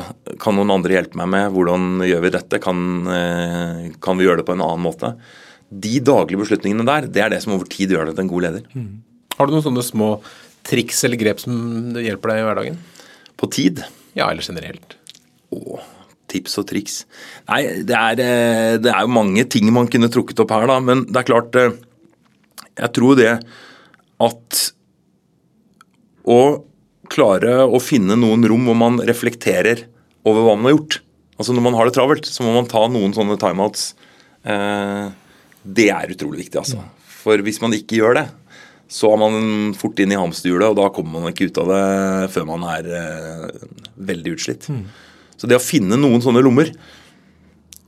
kan noen andre hjelpe meg med? Hvordan gjør vi dette? Kan, eh, kan, vi gjøre det på en annen måte? De daglige beslutningene der, det er det som over tid gjør deg til en god leder. Mm. Har du noen sånne små triks eller grep som hjelper deg i hverdagen? På tid? Ja, eller generelt. Å, tips og triks. Nei, det er, eh, det er jo mange ting man kunne trukket opp her, da. Men det er klart eh, Jeg tror det at å klare å finne noen rom hvor man reflekterer over hva man har gjort. Altså Når man har det travelt, så må man ta noen sånne timeouts. Eh, det er utrolig viktig, altså. For hvis man ikke gjør det, så er man fort inn i hamsterhjulet, og da kommer man ikke ut av det før man er eh, veldig utslitt. Mm. Så det å finne noen sånne lommer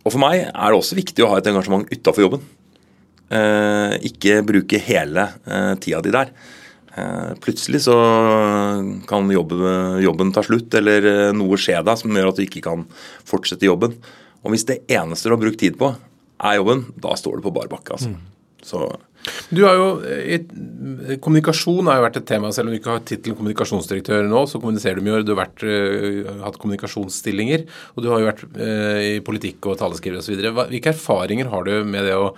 Og for meg er det også viktig å ha et engasjement utafor jobben. Eh, ikke bruke hele eh, tida di der. Eh, plutselig så kan jobben, jobben ta slutt, eller noe skje deg som gjør at du ikke kan fortsette jobben. Og hvis det eneste du har brukt tid på, er jobben, da står du på bar bakke. Altså. Mm. Så du har jo, Kommunikasjon har jo vært et tema. Selv om du ikke har tittelen kommunikasjonsdirektør nå, så kommuniserer du mye. Du har vært, hatt kommunikasjonsstillinger, og du har jo vært i politikk og taleskriver osv. Hvilke erfaringer har du med det å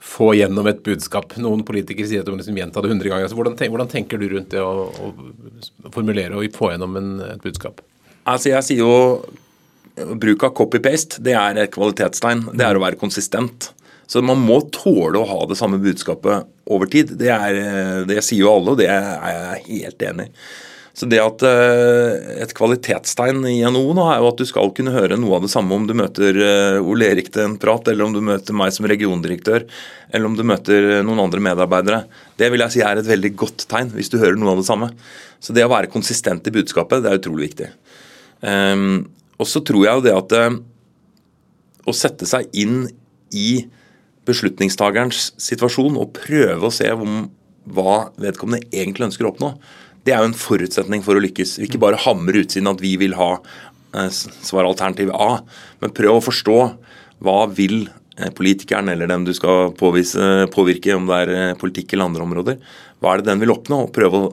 få gjennom et budskap. Noen politikere sier at de må liksom gjenta det 100 ganger. Altså, hvordan, tenker, hvordan, tenker du rundt det å, å formulere og få gjennom en, et budskap? Altså, jeg sier jo bruk av copy-paste, det er et kvalitetstegn. Det er å være konsistent. Så man må tåle å ha det samme budskapet over tid. Det, er, det sier jo alle, og det er jeg helt enig i. Så det at eh, Et kvalitetstegn i NHO nå er jo at du skal kunne høre noe av det samme om du møter eh, Ole Erik til en prat, eller om du møter meg som regiondirektør, eller om du møter noen andre medarbeidere. Det vil jeg si er et veldig godt tegn, hvis du hører noe av det samme. Så det å være konsistent i budskapet, det er utrolig viktig. Um, og så tror jeg jo det at å sette seg inn i beslutningstagerens situasjon og prøve å se om, hva vedkommende egentlig ønsker å oppnå, det er jo en forutsetning for å lykkes. Ikke bare hamre utsiden at vi vil ha svar svaralternativ A, men prøv å forstå hva vil eh, politikeren eller den du skal påvise, påvirke, om det er eh, politikk eller andre områder, hva er det den vil oppnå? og Prøve å,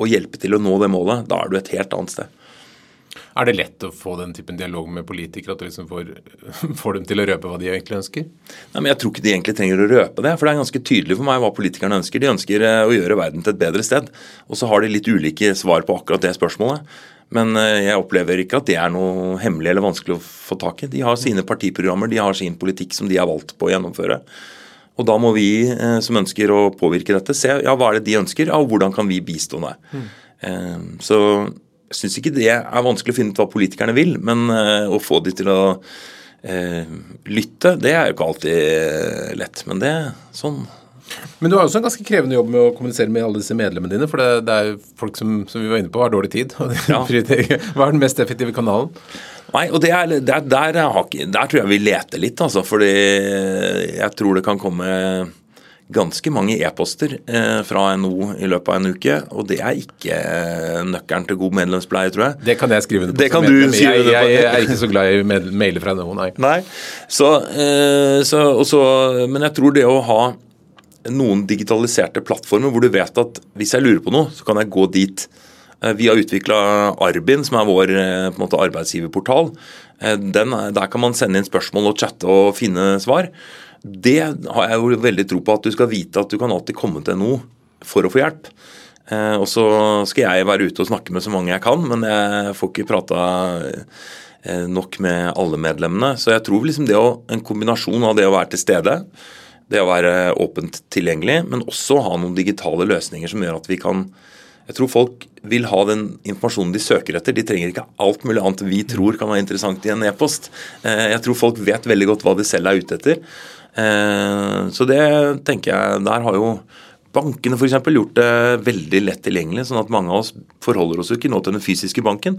å hjelpe til å nå det målet. Da er du et helt annet sted. Er det lett å få den typen dialog med politikere, at du liksom får, får, dem til å røpe hva de egentlig ønsker? Nei, men Jeg tror ikke de egentlig trenger å røpe det. For det er ganske tydelig for meg hva politikerne ønsker. De ønsker eh, å gjøre verden til et bedre sted. Og så har de litt ulike svar på akkurat det spørsmålet. Men eh, jeg opplever ikke at det er noe hemmelig eller vanskelig å få tak i. De har sine partiprogrammer, de har sin politikk som de har valgt på å gjennomføre. Og da må vi eh, som ønsker å påvirke dette, se ja, hva er det de ønsker, og hvordan kan vi bistå det. Mm. Så jeg syns ikke det er vanskelig å finne ut hva politikerne vil, men uh, å få de til å eh, lytte, det er jo ikke alltid uh, lett. Men det sånn. Men du har også en ganske krevende jobb med å kommunisere med alle disse medlemmene dine. For det, det er jo folk som, som, vi var inne på, har dårlig tid. Ja. Hva er den mest effektive kanalen? Nei, og det er, der, der, der, tror jeg vi leter litt, altså. Fordi jeg tror det kan komme ganske mange e-poster eh, fra NO i løpet av en uke. Og det er ikke eh, nøkkelen til god medlemspleie, tror jeg. Det kan jeg skrive under på. Det kan du skrive jeg, jeg, jeg, er ikke så glad i mailer fra NO, nei. nei. Så, eh, så, også, men jeg tror det å ha noen digitaliserte plattformer hvor du vet at hvis jeg lurer på noe, så kan jeg gå dit Vi har utvikla Arbin, som er vår på en måte, arbeidsgiverportal. Den, der kan man sende inn spørsmål og chatte og finne svar. Det har jeg jo veldig tro på, at du skal vite at du kan alltid komme til noe for å få hjelp. Og så skal jeg være ute og snakke med så mange jeg kan, men jeg får ikke prata nok med alle medlemmene. Så jeg tror liksom det å, en kombinasjon av det å være til stede, det å være åpent tilgjengelig, men også ha noen digitale løsninger som gjør at vi kan jeg tror folk vil ha den informasjonen de søker etter. De trenger ikke alt mulig annet vi tror kan være interessant i en e-post. Eh, jeg tror folk vet veldig godt hva de selv er ute etter. Eh, så det tenker jeg Der har jo bankene f.eks. gjort det veldig lett tilgjengelig, sånn at mange av oss forholder oss jo ikke nå til den fysiske banken.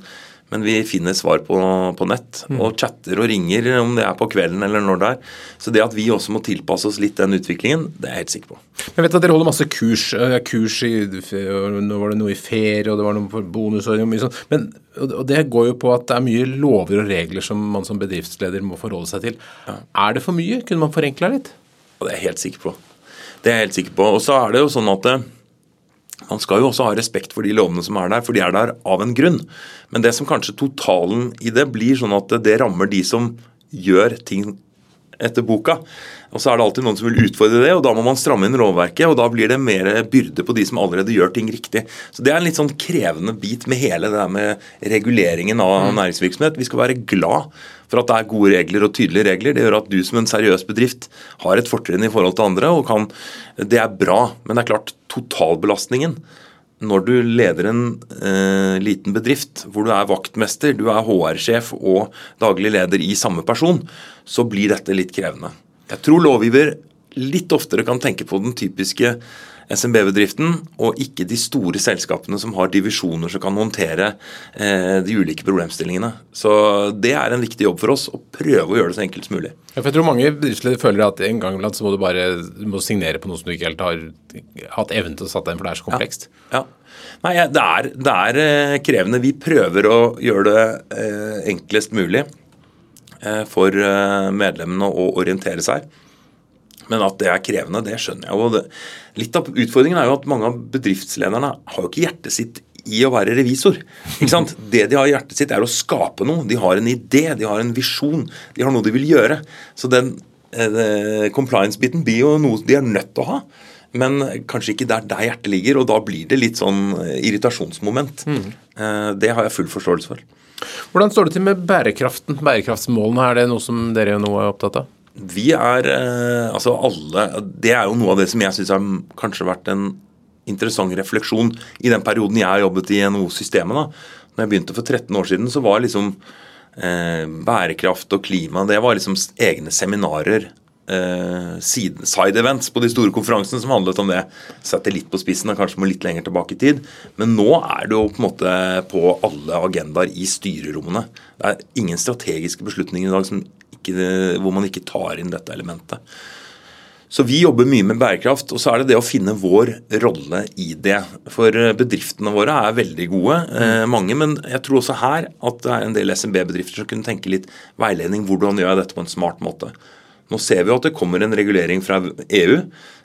Men vi finner svar på, på nett mm. og chatter og ringer om det er på kvelden eller når det er. Så det at vi også må tilpasse oss litt den utviklingen, det er jeg helt sikker på. Jeg vet at dere holder masse kurs. Eh, kurs i, Nå var det noe i ferie, og det var noe for bonusår og mye sånt. Men og det går jo på at det er mye lover og regler som man som bedriftsleder må forholde seg til. Ja. Er det for mye? Kunne man forenkla litt? Det er jeg helt sikker på. Det er jeg helt sikker på. Og så er det jo sånn at eh, man skal jo også ha respekt for de lovene som er der, for de er der av en grunn. Men det som kanskje totalen i det blir sånn at det rammer de som gjør ting etter boka. Og så er det alltid noen som vil utfordre det, og da må man stramme inn lovverket. Og da blir det mer byrde på de som allerede gjør ting riktig. Så det er en litt sånn krevende bit med hele det der med reguleringen av mm. næringsvirksomhet. Vi skal være glad for at det er gode regler og tydelige regler. Det gjør at du som en seriøs bedrift har et fortrinn i forhold til andre, og kan, det er bra. Men det er klart, totalbelastningen når du leder en eh, liten bedrift hvor du er vaktmester, du er HR-sjef og daglig leder i samme person, så blir dette litt krevende. Jeg tror lovgiver litt oftere kan tenke på den typiske SMB-bedriften, og ikke de store selskapene som har divisjoner som kan håndtere eh, de ulike problemstillingene. Så det er en viktig jobb for oss, å prøve å gjøre det så enkelt som mulig. Ja, jeg tror mange bedriftsledere føler at en gang iblant så må du bare må signere på noe som du ikke helt har hatt evnen til å sette deg inn, for det er så komplekst. Ja. ja. Nei, det er, det er, eh, krevende. Vi prøver å gjøre det eh, enklest mulig eh, for medlemmene å orientere seg. Men at det er krevende, det skjønner jeg. Og det, litt av utfordringen er jo at mange av bedriftslederne har jo ikke hjertet sitt i å være revisor. Ikke sant? Det de har i hjertet sitt, er å skape noe. De har en idé, de har en visjon, de har noe de vil gjøre. Så den eh, compliance-biten blir jo noe de er nødt til å ha. Men kanskje ikke der, der hjertet ligger, og da blir det litt sånn eh, irritasjonsmoment. Mm. Eh, det har jeg full forståelse for. Hvordan står det til med bærekraften? Bærekraftsmålene, er det noe som dere nå er opptatt av? Vi er eh, altså alle Det er jo noe av det som jeg syns har kanskje vært en interessant refleksjon i den perioden jeg har jobbet i NHO-systemet. da. Når jeg begynte for 13 år siden, så var liksom eh, bærekraft og klima det var liksom egne seminarer. Eh, side events på de store konferansene som handlet om det. Sette litt på spissen og kanskje må litt lenger tilbake i tid. Men nå er det jo på en måte på alle agendaer i styrerommene. Det er ingen strategiske beslutninger i dag som ikke, hvor man ikke tar inn dette elementet. Så vi jobber mye med bærekraft, og så er det det å finne vår rolle i det. For bedriftene våre er veldig gode, eh, mange, men jeg tror også her at det er en del SMB-bedrifter som kunne tenke litt veiledning. Hvordan gjør jeg dette på en smart måte? Nå ser vi at det kommer en regulering fra EU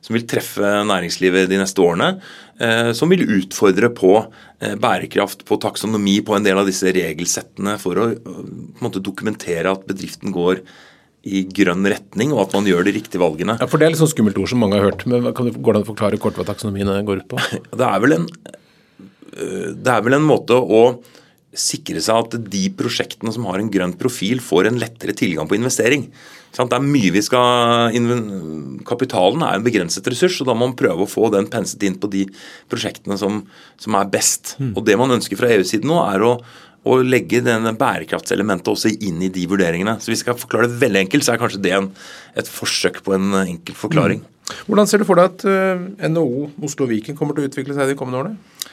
som vil treffe næringslivet de neste årene. Eh, som vil utfordre på eh, bærekraft, på taksonomi, på en del av disse regelsettene for å på en måte dokumentere at bedriften går i grønn retning, og at man gjør de riktige valgene. Ja, for Det er litt sånn skummelt ord som mange har hørt. men kan du, Går det an å forklare kort hva taksonomien går ut på? Det er vel en, eh, det er vel en måte å sikre seg at de prosjektene som har en grønn profil, får en lettere tilgang på investering. Det er mye vi skal Kapitalen er en begrenset ressurs, og da må man prøve å få den penset inn på de prosjektene som, som er best. Mm. Og Det man ønsker fra EU-siden nå, er å, å legge denne bærekraftselementet også inn i de vurderingene. Så Hvis vi skal forklare det veldig enkelt, så er kanskje det en, et forsøk på en enkel forklaring. Mm. Hvordan ser du for deg at uh, NHO Oslo Viken kommer til å utvikle seg de kommende årene?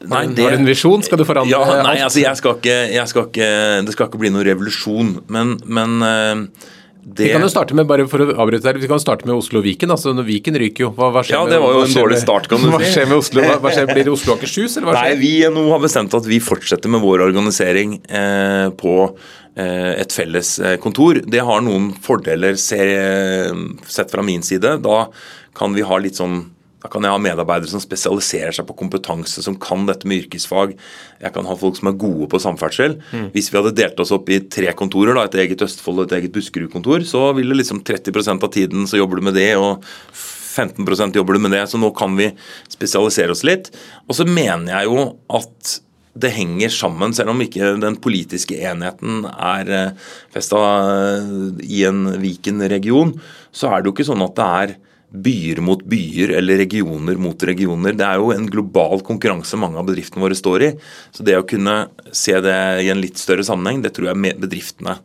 Nei, det, har du en visjon? Skal du forandre ja, nei, alt? Altså, jeg skal ikke, jeg skal ikke, det skal ikke bli noen revolusjon, men, men eh, det... Vi kan jo starte med bare for å avbryte der, vi kan starte med Oslo-Viken. altså når Viken ryker jo. Hva, hva skjer ja, det var jo en dårlig start, kan du si. Hva skjer med Oslo? Hva, hva skjer, Blir det Oslo Akershus, eller hva skjer? Nei, Vi nå har bestemt at vi fortsetter med vår organisering eh, på eh, et felles eh, kontor. Det har noen fordeler ser, sett fra min side. Da kan vi ha litt sånn Da kan jeg ha medarbeidere som spesialiserer seg på kompetanse, som kan dette med yrkesfag. Jeg kan ha folk som er gode på samferdsel. Mm. Hvis vi hadde delt oss opp i tre kontorer, da, et eget Østfold og et eget Buskerud-kontor, så ville liksom 30% av tiden så jobber du med det, og 15 jobber du med det. Så nå kan vi spesialisere oss litt. Og så mener jeg jo at det henger sammen, selv om ikke den politiske enheten er eh, festa eh, i en Viken-region, så er det jo ikke sånn at det er byer mot byer eller regioner mot regioner. Det er jo en global konkurranse mange av bedriftene våre står i. Så det å kunne se det i en litt større sammenheng, det tror jeg bedriftene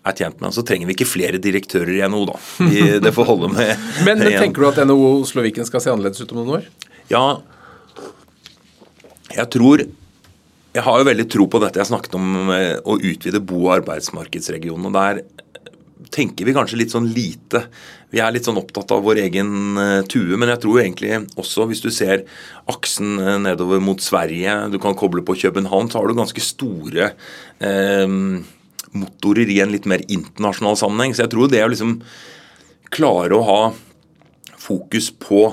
er tjent med. Så trenger vi ikke flere direktører i NHO, da. det får holde med Men tenker du at NHO Oslo Viken skal se annerledes ut om noen år? Ja, jeg tror Jeg har jo veldig tro på dette jeg snakket om eh, å utvide bo- og arbeidsmarkedsregionen. og Der tenker vi kanskje litt sånn lite vi er litt sånn opptatt av vår egen uh, tue, men jeg tror egentlig også hvis du ser aksen uh, nedover mot Sverige, du kan koble på København, så har du ganske store eh, motorer i en litt mer internasjonal sammenheng. Så jeg tror det å liksom klare å ha fokus på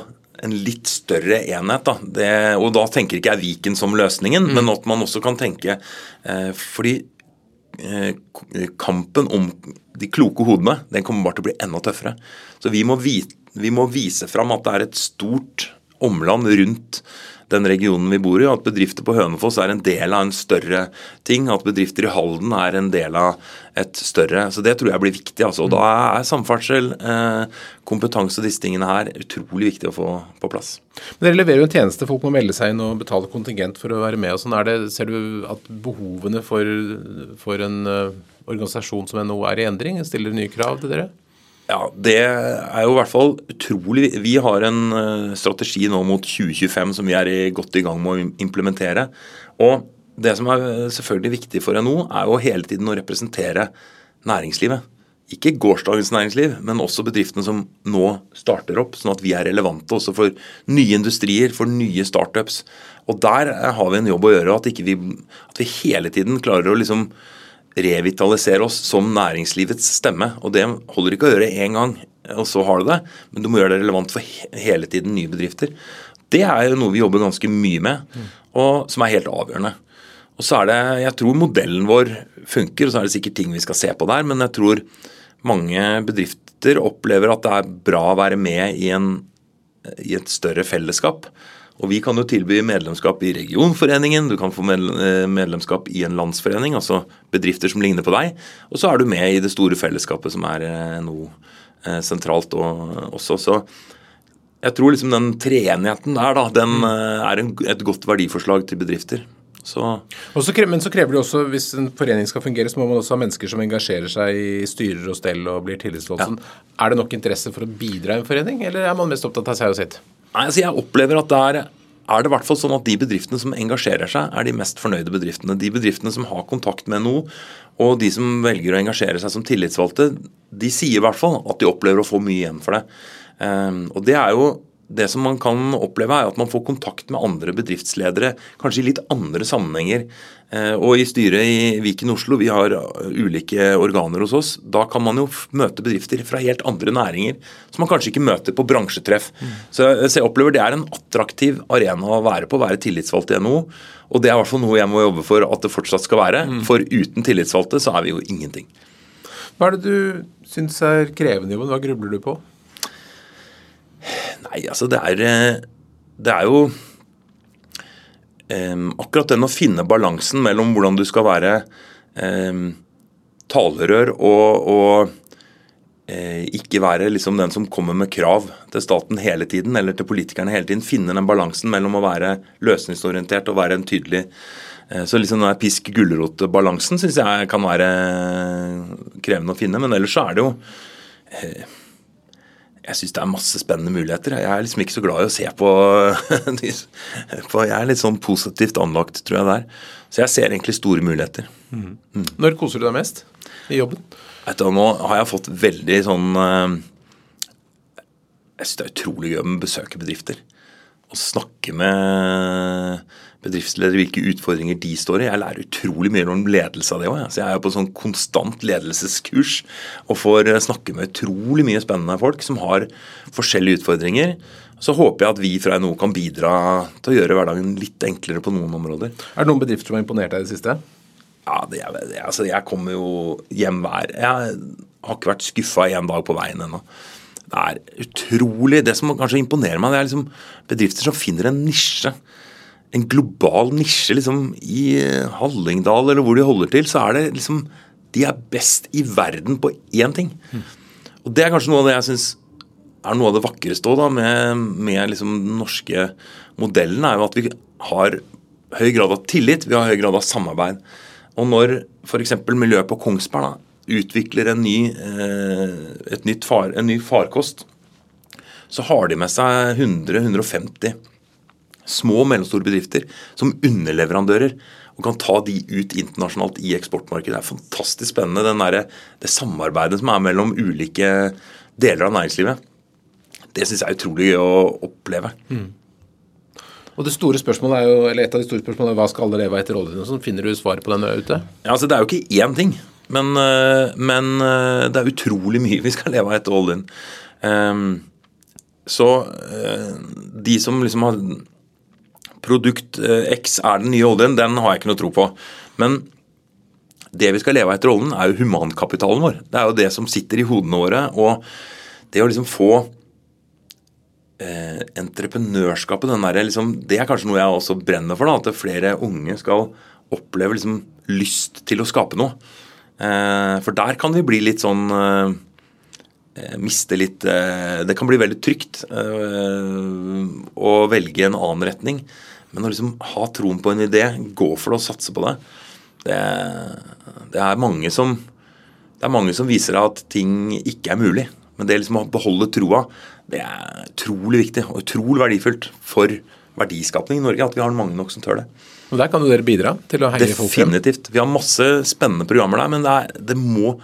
en litt større enhet. Da. Det, og da tenker ikke jeg Viken som løsningen, mm. men at man også kan tenke Fordi kampen om de kloke hodene den kommer bare til å bli enda tøffere. Så vi må, vite, vi må vise fram at det er et stort omland rundt den regionen vi bor i, at bedrifter på Hønefoss er en del av en større ting. At bedrifter i Halden er en del av et større. Så Det tror jeg blir viktig. Altså. Og Da er samferdsel, eh, kompetanse og disse tingene her utrolig viktig å få på plass. Men Dere leverer jo en tjeneste. Folk må melde seg inn og betale kontingent for å være med. og sånn. Er det, Ser du at behovene for, for en uh, organisasjon som NHO er i endring? Stiller nye krav til dere? Ja, Det er jo i hvert fall utrolig Vi har en eh, strategi nå mot 2025 som vi er godt i gang med å implementere. Og Det som er eh, selvfølgelig viktig for NHO, er jo hele tiden å representere næringslivet. Ikke gårsdagens næringsliv, men også bedriftene som nå starter opp, sånn at vi er relevante også for nye industrier, for nye startups. Og Der har vi en jobb å gjøre. At, vi, at vi hele tiden klarer å liksom revitalisere oss som næringslivets stemme. Og det holder ikke å gjøre én gang, og så har du det, men du må gjøre det relevant for hele tiden nye bedrifter. Det er jo noe vi jobber ganske mye med, og som er helt avgjørende. Og så er det, Jeg tror modellen vår funker, og så er det sikkert ting vi skal se på der, men jeg tror mange bedrifter opplever at det er bra å være med i, en, i et større fellesskap. Og Vi kan jo tilby medlemskap i regionforeningen, du kan få eh, medlemskap i en landsforening, altså bedrifter som ligner på deg. Og så er du med i det store fellesskapet som er NHO noe eh, sentralt også. Så jeg tror liksom den treenigheten der, da, den mm. er en, et godt verdiforslag til bedrifter. Så. Så men så krever det også, hvis en forening skal fungere, så må man også ha mennesker som engasjerer seg i styrer og stell og blir tillitsvalgt. Ja. Er det nok interesse for å bidra i en forening, eller er man mest opptatt av seg og sitt? Nei, altså Jeg opplever at det er, det i hvert fall sånn at de bedriftene som engasjerer seg, er de mest fornøyde bedriftene. De bedriftene som har kontakt med noe, og de som velger å engasjere seg som tillitsvalgte, de sier i hvert fall at de opplever å få mye igjen for det. Um, og det er jo det som man kan oppleve, er at man får kontakt med andre bedriftsledere, kanskje i litt andre sammenhenger. Eh, og i styret i Viken Oslo, vi har ulike organer hos oss, da kan man jo møte bedrifter fra helt andre næringer som man kanskje ikke møter på bransjetreff. Mm. Så, jeg opplever det er en attraktiv arena å være på, være tillitsvalgt i NHO. Og det er i hvert fall noe jeg må jobbe for at det fortsatt skal være. Mm. For uten tillitsvalgte så er vi jo ingenting. Hva er det du syns er krevende jobben? Hva grubler du på? Nei, altså det er, eh, det er jo um, akkurat den å finne balansen mellom hvordan du skal være um, talerør og, og ikke være liksom den som kommer med krav til staten hele tiden, eller til politikerne hele tiden. Finne den balansen mellom å være løsningsorientert og være en tydelig så liksom den pisk-gulrot-balansen syns jeg kan være krevende å finne. Men ellers så er det jo jeg syns det er masse spennende muligheter. Jeg er liksom ikke så glad i å se på, på Jeg er litt sånn positivt anlagt, tror jeg det er. Så jeg ser egentlig store muligheter. Mm. Mm. Når koser du deg mest i jobben? Vet du, Nå har jeg fått veldig sånn eh, Jeg syns det er utrolig gøy å besøke bedrifter. å snakke med bedriftsledere, hvilke utfordringer de står i. Jeg lærer utrolig mye om ledelse av det òg. Så jeg er på sånn konstant ledelseskurs og får eh, snakke med utrolig mye spennende folk som har forskjellige utfordringer. Så håper jeg at vi fra NHO kan bidra til å gjøre hverdagen litt enklere på noen områder. Er det noen bedrifter som har imponert deg i det siste? Ja, det, det, altså Jeg kommer jo hjem hver Jeg har ikke vært skuffa én dag på veien ennå. Det er utrolig Det som kanskje imponerer meg, det er liksom bedrifter som finner en nisje en global nisje liksom, i Hallingdal eller hvor de holder til, så er det liksom De er best i verden på én ting. Mm. Og det er kanskje noe av det jeg syns er noe av det vakreste da, med, med liksom den norske modellen, er jo at vi har høy grad av tillit, vi har høy grad av samarbeid. Og når f.eks. miljøet på Kongsberg da, utvikler en ny, eh, far, en ny farkost, så har de med seg 100-150 små og mellomstore bedrifter som underleverandører og kan ta de ut internasjonalt i eksportmarkedet. Det er fantastisk spennende, der, det samarbeidet som er mellom ulike deler av næringslivet. Det syns jeg er utrolig gøy å oppleve. Mm. Og det store spørsmålet er jo, eller Et av de store spørsmålene er hva skal alle leve av etter oljen? Sånn, finner du svaret på den ute? Ja, altså Det er jo ikke én ting, men, eh, men, eh, det er utrolig mye vi skal leve av etter oljen. Um, så uh, de som liksom har produkt eh, X er den nye oljen, den har jeg ikke noe tro på. Men det vi skal leve av etter oljen, er jo humankapitalen vår. Det er jo det som sitter i hodene våre. Og det å liksom få eh, entreprenørskapet, der, liksom, det er kanskje noe jeg også brenner for. Da, at flere unge skal oppleve liksom, lyst til å skape noe. Eh, for der kan vi bli litt sånn eh Miste litt eh, Det kan bli veldig trygt å velge en annen retning. Men å liksom ha troen på en idé, gå for det og satse på det, det, det, er mange som det er mange som viser deg at ting ikke er mulig. Men det liksom å beholde troa, det er utrolig viktig og utrolig verdifullt for verdiskapning i Norge. At vi har mange nok som tør det. Og Der kan jo dere bidra til å heie folk frem? Definitivt. Vi har masse spennende programmer der, men det, er, det må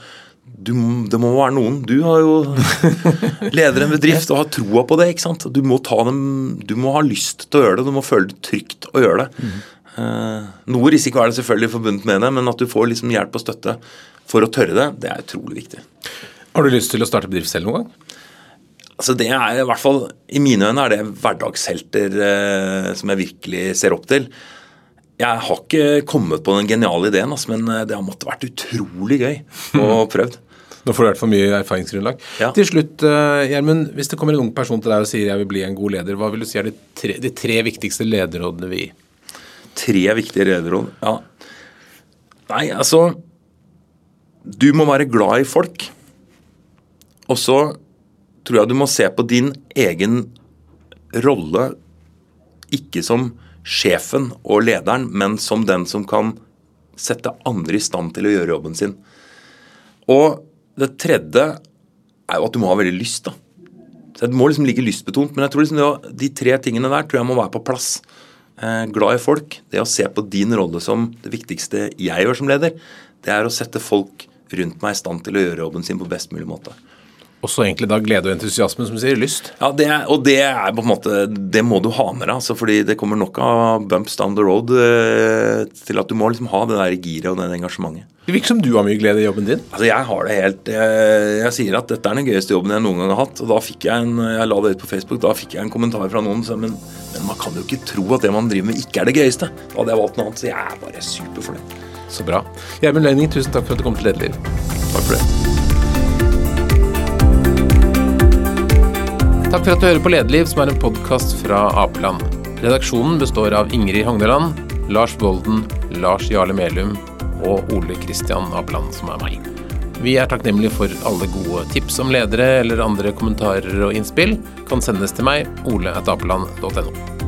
du, det må være noen. Du har jo leder en bedrift og har troa på det. ikke sant? Du må, dem, du må, ha lyst til å gjøre det, du må føle det trygt å gjøre det. Mm. Uh, noe risiko er det selvfølgelig forbundet med det, men at du får liksom hjelp og støtte for å tørre det, det er utrolig viktig. Har du lyst til å starte bedrift selv noen gang? Altså det er i hvert fall, I mine øyne er det hverdagshelter eh, som jeg virkelig ser opp til. Jeg har ikke kommet på den geniale ideen, altså, men eh, det har måttet vært utrolig gøy å prøvd. Nå får du i hvert fall mye erfaringsgrunnlag. Ja. Til slutt, uh, Gjermund, hvis det kommer en ung person til deg og sier jeg vil bli en god leder, hva vil du si er de tre, de tre viktigste lederrådene vi gir? Tre viktige lederråd? Ja. Nei, altså Du må være glad i folk. Og så tror jeg du må se på din egen rolle ikke som sjefen og lederen, men som den som kan sette andre i stand til å gjøre jobben sin. Og det tredje er jo at du må ha veldig lyst. da. Så Det må liksom ligge lystbetont. Men jeg tror liksom det, de tre tingene der tror jeg må være på plass. Eh, glad i folk, det å se på din rolle som det viktigste jeg gjør som leder, det er å sette folk rundt meg i stand til å gjøre jobben sin på best mulig måte. Også egentlig da glede og entusiasme, som sier. Lyst. Ja, det er, og det er på en måte Det må du ha med deg, altså, fordi det kommer nok av bumps down the road eh, til at du må liksom ha det der giret og det engasjementet. Det virker som du har mye glede i jobben din? Altså, Jeg har det helt Jeg, jeg sier at dette er den gøyeste jobben jeg noen gang har hatt. Og da fikk jeg en Jeg la det ut på Facebook, da fikk jeg en kommentar fra noen som men, men man kan jo ikke tro at det man driver med, ikke er det gøyeste. Da hadde jeg valgt noe annet, så jeg er bare superfornøyd. Så bra. Gjermund Lønning, tusen takk for at du kom til Lederliv. Takk for det. Takk for at du hører på Lederliv, som er en podkast fra Apeland. Redaksjonen består av Ingrid Hogneland, Lars Bolden, Lars Jarle Melum og Ole Kristian Apeland, som er meg. Vi er takknemlige for alle gode tips om ledere eller andre kommentarer og innspill. Kan sendes til meg, ole.apeland.no.